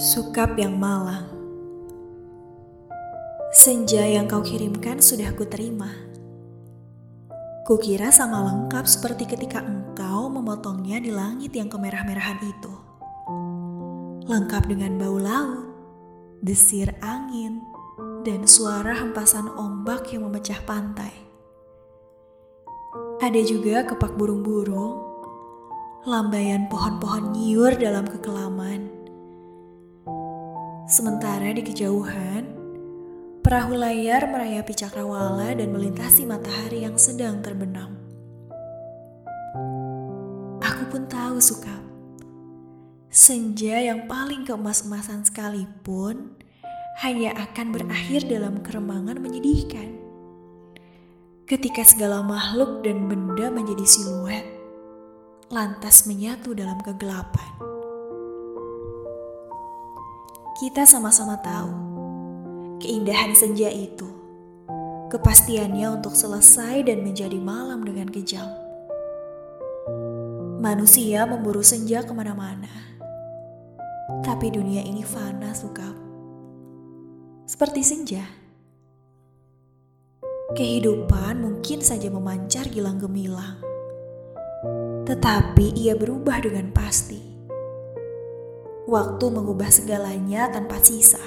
Sukap yang malang. Senja yang kau kirimkan sudah ku terima Kukira sama lengkap seperti ketika engkau memotongnya di langit yang kemerah-merahan itu. Lengkap dengan bau laut, desir angin, dan suara hempasan ombak yang memecah pantai. Ada juga kepak burung-burung lambaian pohon-pohon nyiur dalam kekelaman Sementara di kejauhan, perahu layar merayapi cakrawala dan melintasi matahari yang sedang terbenam. Aku pun tahu suka. Senja yang paling keemas-emasan sekalipun hanya akan berakhir dalam keremangan menyedihkan. Ketika segala makhluk dan benda menjadi siluet, lantas menyatu dalam kegelapan. Kita sama-sama tahu keindahan senja itu, kepastiannya untuk selesai dan menjadi malam dengan kejam. Manusia memburu senja ke mana-mana, tapi dunia ini fana suka. Seperti senja, kehidupan mungkin saja memancar gilang gemilang, tetapi ia berubah dengan pasti waktu mengubah segalanya tanpa sisa,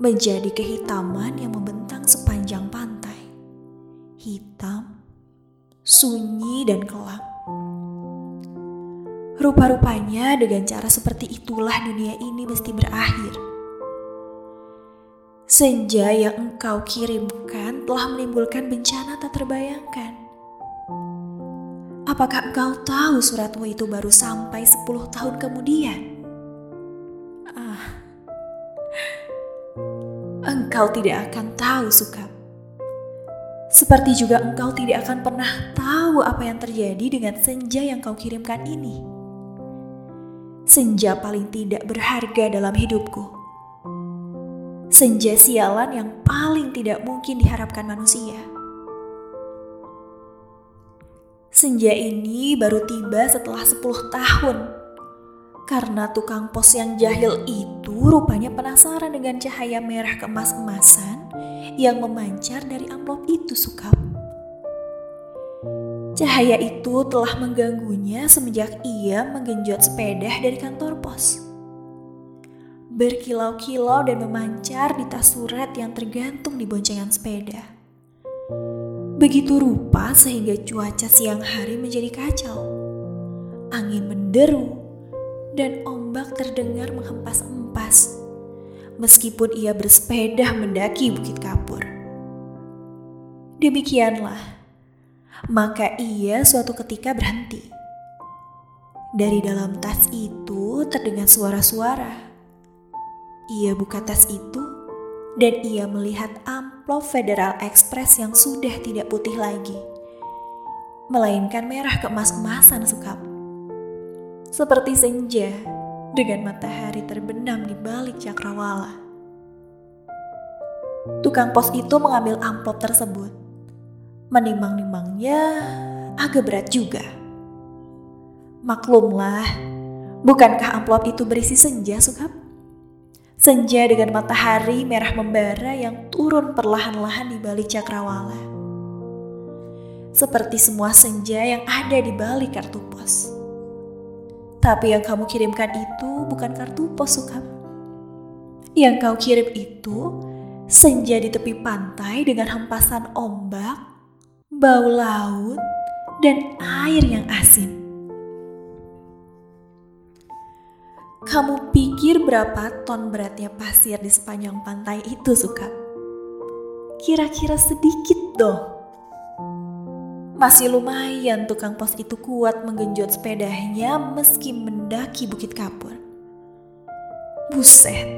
menjadi kehitaman yang membentang sepanjang pantai, hitam, sunyi, dan kelam. Rupa-rupanya dengan cara seperti itulah dunia ini mesti berakhir. Senja yang engkau kirimkan telah menimbulkan bencana tak terbayangkan. Apakah engkau tahu suratmu itu baru sampai 10 tahun kemudian? Engkau tidak akan tahu suka. Seperti juga engkau tidak akan pernah tahu apa yang terjadi dengan senja yang kau kirimkan ini. Senja paling tidak berharga dalam hidupku. Senja sialan yang paling tidak mungkin diharapkan manusia. Senja ini baru tiba setelah 10 tahun karena tukang pos yang jahil itu rupanya penasaran dengan cahaya merah keemas-emasan yang memancar dari amplop itu sukap. Cahaya itu telah mengganggunya semenjak ia menggenjot sepeda dari kantor pos. Berkilau-kilau dan memancar di tas surat yang tergantung di boncengan sepeda. Begitu rupa sehingga cuaca siang hari menjadi kacau. Angin menderu, dan ombak terdengar menghempas-empas meskipun ia bersepeda mendaki Bukit Kapur. Demikianlah, maka ia suatu ketika berhenti. Dari dalam tas itu terdengar suara-suara. Ia buka tas itu dan ia melihat amplop Federal Express yang sudah tidak putih lagi, melainkan merah keemas-emasan sukap seperti senja dengan matahari terbenam di balik cakrawala. Tukang pos itu mengambil amplop tersebut. Menimang-nimangnya agak berat juga. Maklumlah, bukankah amplop itu berisi senja, Sukap? Senja dengan matahari merah membara yang turun perlahan-lahan di balik cakrawala. Seperti semua senja yang ada di balik kartu pos. Tapi yang kamu kirimkan itu bukan kartu pos Sukam. Yang kau kirim itu senja di tepi pantai dengan hempasan ombak, bau laut, dan air yang asin. Kamu pikir berapa ton beratnya pasir di sepanjang pantai itu, Sukam? Kira-kira sedikit dong. Masih lumayan tukang pos itu kuat menggenjot sepedanya meski mendaki Bukit Kapur. Buset.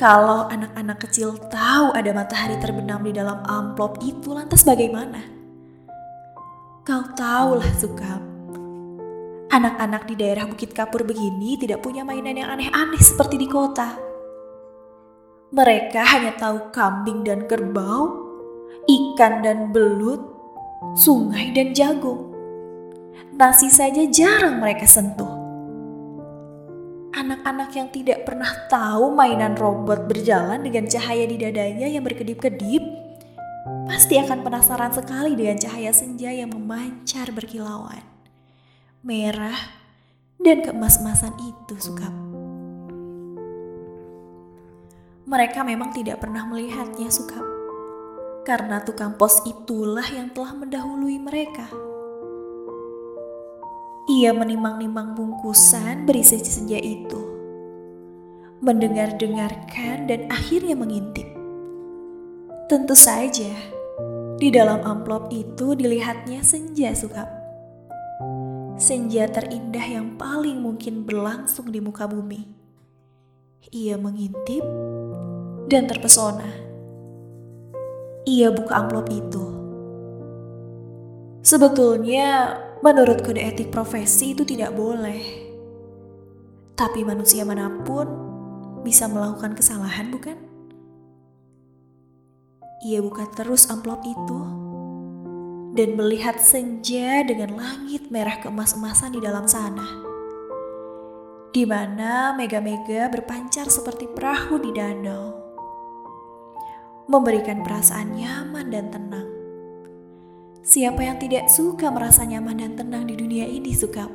Kalau anak-anak kecil tahu ada matahari terbenam di dalam amplop itu lantas bagaimana? Kau tahulah Sukap. Anak-anak di daerah Bukit Kapur begini tidak punya mainan yang aneh-aneh seperti di kota. Mereka hanya tahu kambing dan kerbau, ikan dan belut, sungai dan jagung. Nasi saja jarang mereka sentuh. Anak anak-anak yang tidak pernah tahu mainan robot berjalan dengan cahaya di dadanya yang berkedip-kedip, pasti akan penasaran sekali dengan cahaya senja yang memancar berkilauan. Merah dan keemas-emasan itu, Sukap. Mereka memang tidak pernah melihatnya, Sukap. Karena tukang pos itulah yang telah mendahului mereka. Ia menimang-nimang bungkusan berisi senja itu. Mendengar-dengarkan dan akhirnya mengintip. Tentu saja, di dalam amplop itu dilihatnya senja sukap. Senja terindah yang paling mungkin berlangsung di muka bumi. Ia mengintip dan terpesona. Ia buka amplop itu. Sebetulnya Menurut kode etik profesi itu tidak boleh. Tapi manusia mana pun bisa melakukan kesalahan, bukan? Ia buka terus amplop itu dan melihat senja dengan langit merah keemas-emasan di dalam sana. Di mana mega-mega berpancar seperti perahu di danau. Memberikan perasaan nyaman dan tenang. Siapa yang tidak suka merasa nyaman dan tenang di dunia ini, suka?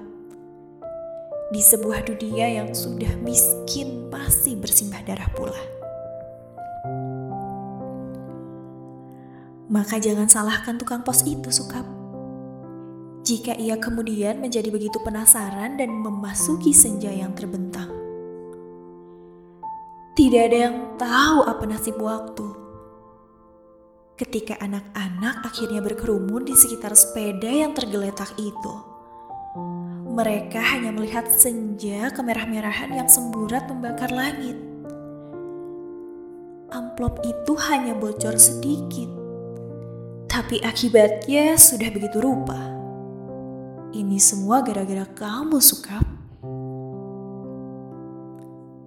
Di sebuah dunia yang sudah miskin pasti bersimbah darah pula. Maka jangan salahkan tukang pos itu, Sukap. Jika ia kemudian menjadi begitu penasaran dan memasuki senja yang terbentang. Tidak ada yang tahu apa nasib waktu ketika anak-anak akhirnya berkerumun di sekitar sepeda yang tergeletak itu. Mereka hanya melihat senja kemerah-merahan yang semburat membakar langit. Amplop itu hanya bocor sedikit, tapi akibatnya sudah begitu rupa. Ini semua gara-gara kamu, Sukap.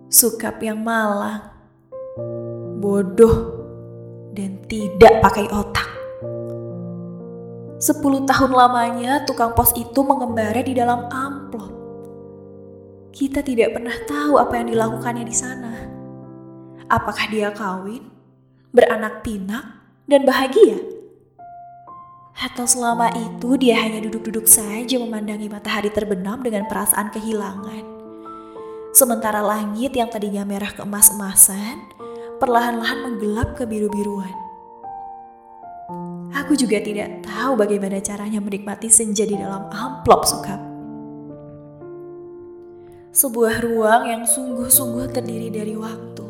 Sukap yang malang, bodoh, dan tidak pakai otak. Sepuluh tahun lamanya tukang pos itu mengembara di dalam amplop. Kita tidak pernah tahu apa yang dilakukannya di sana. Apakah dia kawin, beranak pinak, dan bahagia? Atau selama itu dia hanya duduk-duduk saja memandangi matahari terbenam dengan perasaan kehilangan. Sementara langit yang tadinya merah keemas-emasan perlahan-lahan menggelap ke biru-biruan. Aku juga tidak tahu bagaimana caranya menikmati senja di dalam amplop sukap. Sebuah ruang yang sungguh-sungguh terdiri dari waktu.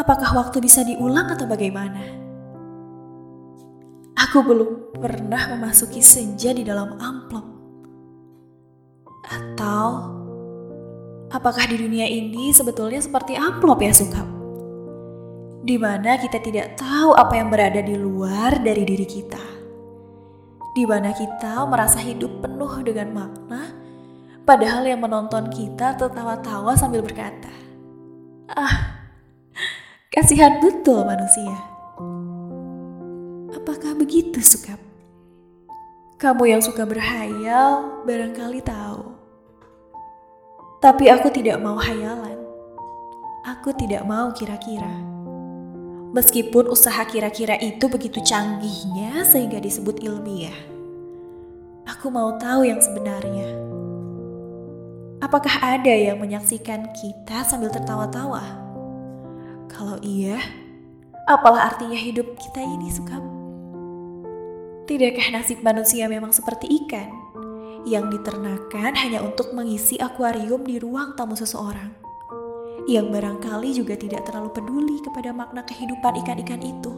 Apakah waktu bisa diulang atau bagaimana? Aku belum pernah memasuki senja di dalam amplop. Atau Apakah di dunia ini sebetulnya seperti amplop ya Sukap? Di mana kita tidak tahu apa yang berada di luar dari diri kita. Di mana kita merasa hidup penuh dengan makna, padahal yang menonton kita tertawa-tawa sambil berkata, "Ah, kasihan betul manusia." Apakah begitu, Sukap? Kamu yang suka berhayal barangkali tahu tapi aku tidak mau hayalan. Aku tidak mau kira-kira. Meskipun usaha kira-kira itu begitu canggihnya sehingga disebut ilmiah. Aku mau tahu yang sebenarnya. Apakah ada yang menyaksikan kita sambil tertawa-tawa? Kalau iya, apalah artinya hidup kita ini, Sukam? Tidakkah nasib manusia memang seperti ikan? Yang diternakan hanya untuk mengisi akuarium di ruang tamu seseorang, yang barangkali juga tidak terlalu peduli kepada makna kehidupan ikan-ikan itu.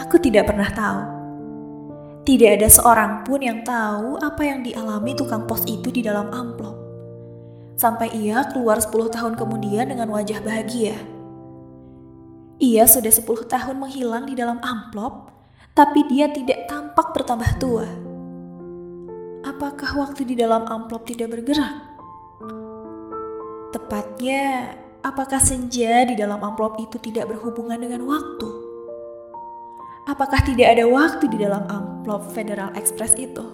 Aku tidak pernah tahu. Tidak ada seorang pun yang tahu apa yang dialami tukang pos itu di dalam amplop. Sampai ia keluar 10 tahun kemudian dengan wajah bahagia. Ia sudah 10 tahun menghilang di dalam amplop, tapi dia tidak tampak bertambah tua apakah waktu di dalam amplop tidak bergerak? Tepatnya, apakah senja di dalam amplop itu tidak berhubungan dengan waktu? Apakah tidak ada waktu di dalam amplop Federal Express itu?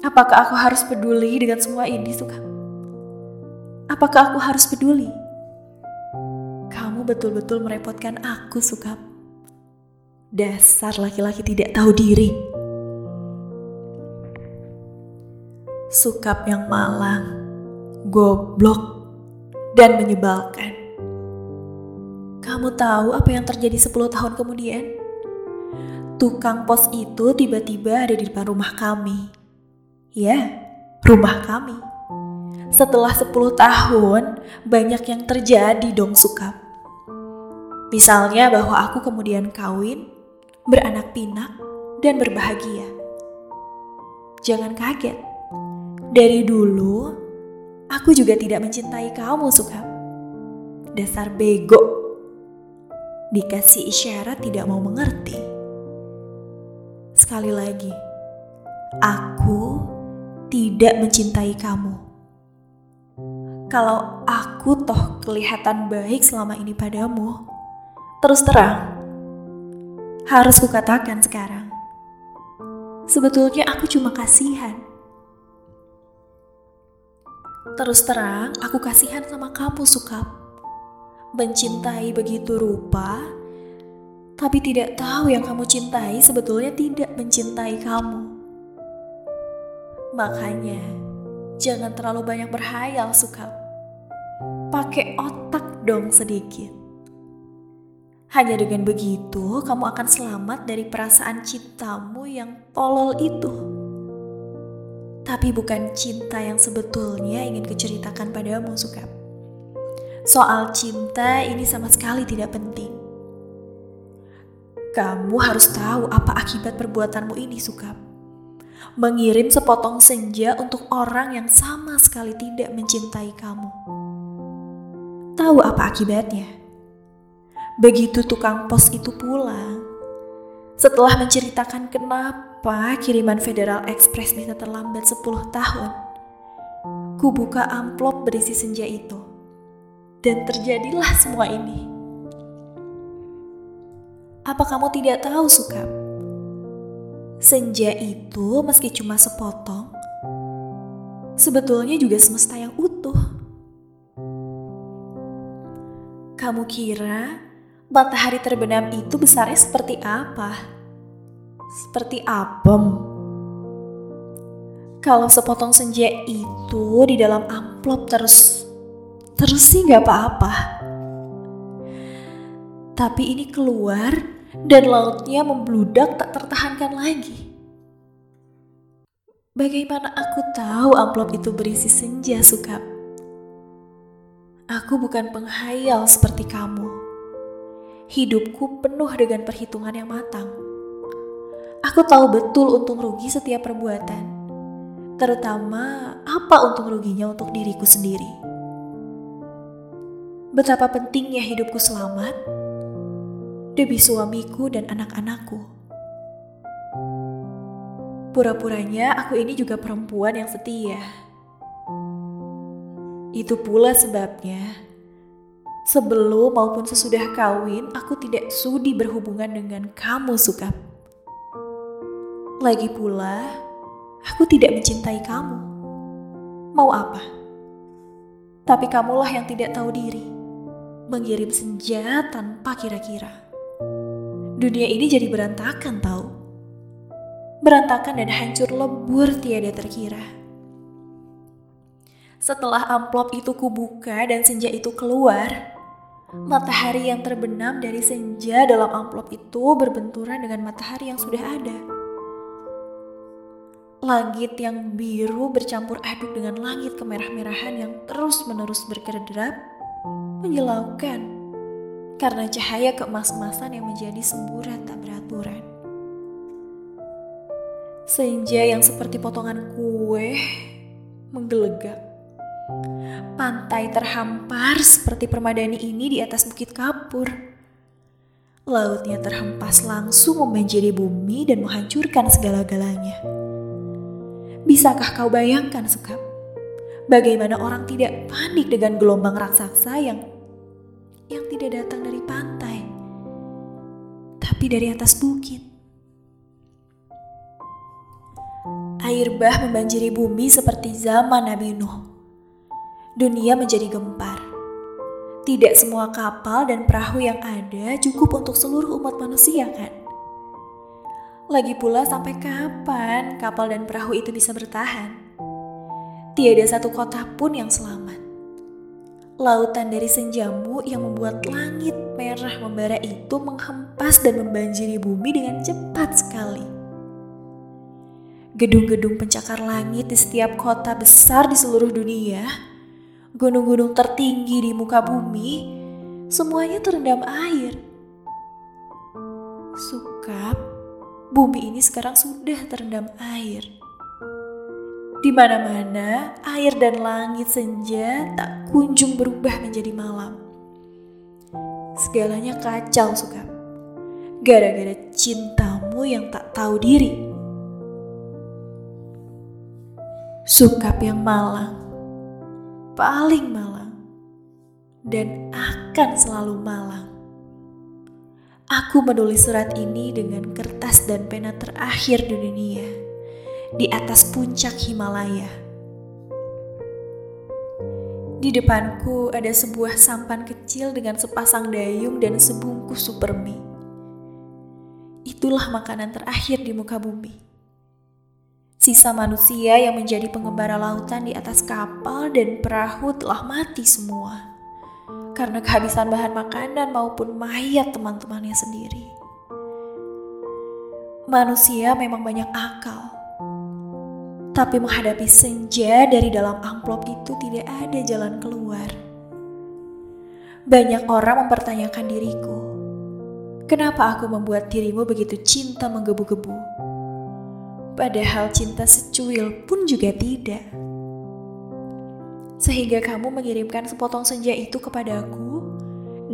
Apakah aku harus peduli dengan semua ini, Suka? Apakah aku harus peduli? Kamu betul-betul merepotkan aku, Suka. Dasar laki-laki tidak tahu diri. Sukap yang malang, goblok, dan menyebalkan. Kamu tahu apa yang terjadi 10 tahun kemudian? Tukang pos itu tiba-tiba ada di depan rumah kami. Ya, rumah kami. Setelah 10 tahun, banyak yang terjadi dong Sukap. Misalnya bahwa aku kemudian kawin, beranak pinak, dan berbahagia. Jangan kaget. Dari dulu, aku juga tidak mencintai kamu, Sukap. Dasar bego. Dikasih isyarat tidak mau mengerti. Sekali lagi, aku tidak mencintai kamu. Kalau aku toh kelihatan baik selama ini padamu, terus terang, harus kukatakan sekarang. Sebetulnya aku cuma kasihan. Terus terang, aku kasihan sama kamu, Sukap. Mencintai begitu rupa, tapi tidak tahu yang kamu cintai sebetulnya tidak mencintai kamu. Makanya, jangan terlalu banyak berhayal, Sukap pakai otak dong sedikit. Hanya dengan begitu, kamu akan selamat dari perasaan cintamu yang tolol itu. Tapi bukan cinta yang sebetulnya ingin kuceritakan padamu, Sukap. Soal cinta ini sama sekali tidak penting. Kamu harus tahu apa akibat perbuatanmu ini, Sukap. Mengirim sepotong senja untuk orang yang sama sekali tidak mencintai kamu. Tahu apa akibatnya? Begitu tukang pos itu pulang, setelah menceritakan kenapa kiriman Federal Express bisa terlambat 10 tahun, ku buka amplop berisi senja itu. Dan terjadilah semua ini. Apa kamu tidak tahu, Sukap? Senja itu meski cuma sepotong, sebetulnya juga semesta yang utuh. Kamu kira matahari terbenam itu besarnya seperti apa? Seperti apem. Kalau sepotong senja itu di dalam amplop terus, terus sih nggak apa-apa. Tapi ini keluar dan lautnya membludak tak tertahankan lagi. Bagaimana aku tahu amplop itu berisi senja, Sukap? Aku bukan penghayal seperti kamu. Hidupku penuh dengan perhitungan yang matang. Aku tahu betul untung rugi setiap perbuatan, terutama apa untung ruginya untuk diriku sendiri. Betapa pentingnya hidupku selamat demi suamiku dan anak-anakku. Pura-puranya aku ini juga perempuan yang setia itu pula sebabnya, sebelum maupun sesudah kawin, aku tidak sudi berhubungan dengan kamu, Sukap. Lagi pula, aku tidak mencintai kamu. Mau apa? Tapi kamulah yang tidak tahu diri, mengirim senja tanpa kira-kira. Dunia ini jadi berantakan, tahu? Berantakan dan hancur lebur tiada terkira. Setelah amplop itu kubuka dan senja itu keluar, matahari yang terbenam dari senja dalam amplop itu berbenturan dengan matahari yang sudah ada. Langit yang biru bercampur aduk dengan langit kemerah-merahan yang terus-menerus berkedap, menyilaukan karena cahaya keemas-emasan yang menjadi semburat tak beraturan. Senja yang seperti potongan kue menggelegak Pantai terhampar seperti permadani ini di atas bukit kapur. Lautnya terhempas langsung membanjiri bumi dan menghancurkan segala-galanya. Bisakah kau bayangkan, Sukap? Bagaimana orang tidak panik dengan gelombang raksasa yang yang tidak datang dari pantai, tapi dari atas bukit. air bah membanjiri bumi seperti zaman Nabi Nuh. Dunia menjadi gempar. Tidak semua kapal dan perahu yang ada cukup untuk seluruh umat manusia kan? Lagi pula sampai kapan kapal dan perahu itu bisa bertahan? Tiada satu kota pun yang selamat. Lautan dari senjamu yang membuat langit merah membara itu menghempas dan membanjiri bumi dengan cepat sekali. Gedung-gedung pencakar langit di setiap kota besar di seluruh dunia gunung-gunung tertinggi di muka bumi, semuanya terendam air. Sukap, bumi ini sekarang sudah terendam air. Di mana-mana, air dan langit senja tak kunjung berubah menjadi malam. Segalanya kacau, Sukap. Gara-gara cintamu yang tak tahu diri. Sukap yang malang paling malang dan akan selalu malang. Aku menulis surat ini dengan kertas dan pena terakhir di dunia di atas puncak Himalaya. Di depanku ada sebuah sampan kecil dengan sepasang dayung dan sebungkus super mie. Itulah makanan terakhir di muka bumi Sisa manusia yang menjadi pengembara lautan di atas kapal dan perahu telah mati semua karena kehabisan bahan makanan maupun mayat teman-temannya sendiri. Manusia memang banyak akal, tapi menghadapi senja dari dalam amplop itu tidak ada jalan keluar. Banyak orang mempertanyakan diriku, kenapa aku membuat dirimu begitu cinta menggebu-gebu? Padahal cinta secuil pun juga tidak. Sehingga kamu mengirimkan sepotong senja itu kepadaku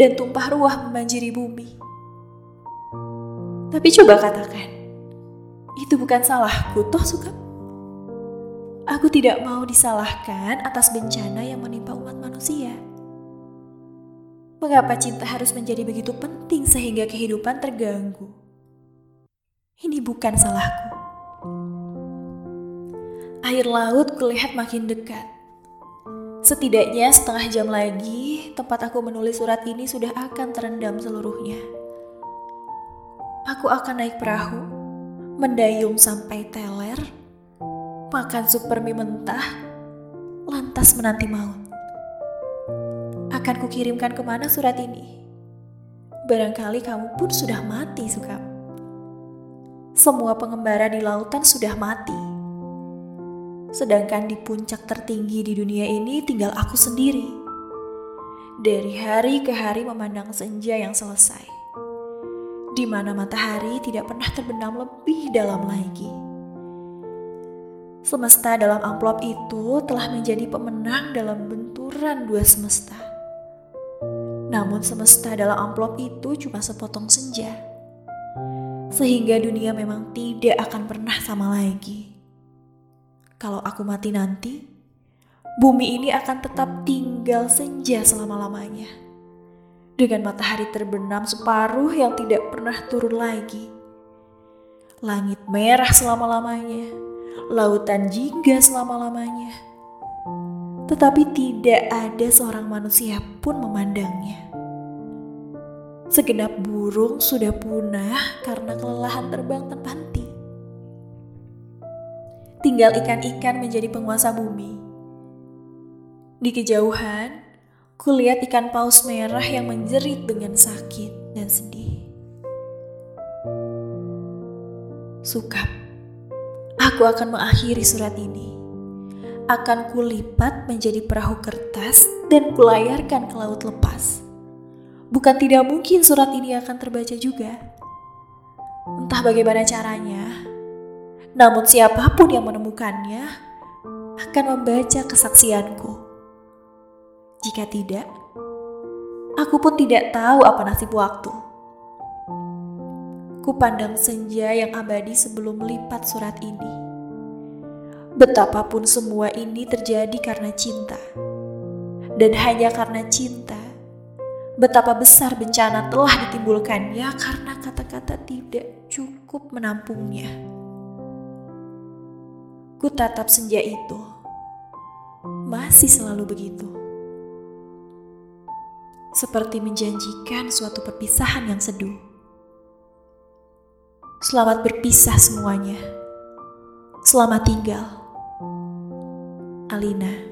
dan tumpah ruah membanjiri bumi. Tapi coba katakan, itu bukan salahku toh suka? Aku tidak mau disalahkan atas bencana yang menimpa umat manusia. Mengapa cinta harus menjadi begitu penting sehingga kehidupan terganggu? Ini bukan salahku. Air laut kulihat makin dekat. Setidaknya setengah jam lagi, tempat aku menulis surat ini sudah akan terendam seluruhnya. Aku akan naik perahu, mendayung sampai teler, makan super mie mentah, lantas menanti maut. Akan kukirimkan ke mana surat ini? Barangkali kamu pun sudah mati, Sukap. Semua pengembara di lautan sudah mati Sedangkan di puncak tertinggi di dunia ini tinggal aku sendiri. Dari hari ke hari memandang senja yang selesai. Di mana matahari tidak pernah terbenam lebih dalam lagi. Semesta dalam amplop itu telah menjadi pemenang dalam benturan dua semesta. Namun semesta dalam amplop itu cuma sepotong senja. Sehingga dunia memang tidak akan pernah sama lagi kalau aku mati nanti, bumi ini akan tetap tinggal senja selama-lamanya. Dengan matahari terbenam separuh yang tidak pernah turun lagi. Langit merah selama-lamanya, lautan jingga selama-lamanya. Tetapi tidak ada seorang manusia pun memandangnya. Segenap burung sudah punah karena kelelahan terbang tanpa henti tinggal ikan-ikan menjadi penguasa bumi. Di kejauhan, kulihat ikan paus merah yang menjerit dengan sakit dan sedih. Sukap, aku akan mengakhiri surat ini. Akan kulipat menjadi perahu kertas dan kulayarkan ke laut lepas. Bukan tidak mungkin surat ini akan terbaca juga. Entah bagaimana caranya, namun siapa pun yang menemukannya akan membaca kesaksianku. Jika tidak, aku pun tidak tahu apa nasib waktu. Kupandang senja yang abadi sebelum melipat surat ini. Betapapun semua ini terjadi karena cinta. Dan hanya karena cinta, betapa besar bencana telah ditimbulkannya karena kata-kata tidak cukup menampungnya. Ku tatap senja itu. Masih selalu begitu. Seperti menjanjikan suatu perpisahan yang seduh. Selamat berpisah semuanya. Selamat tinggal. Alina